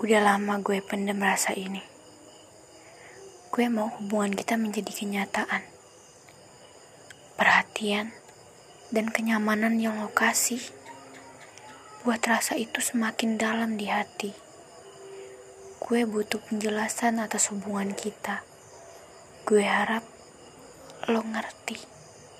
Udah lama gue pendem rasa ini. Gue mau hubungan kita menjadi kenyataan. Perhatian dan kenyamanan yang lo kasih buat rasa itu semakin dalam di hati. Gue butuh penjelasan atas hubungan kita. Gue harap lo ngerti.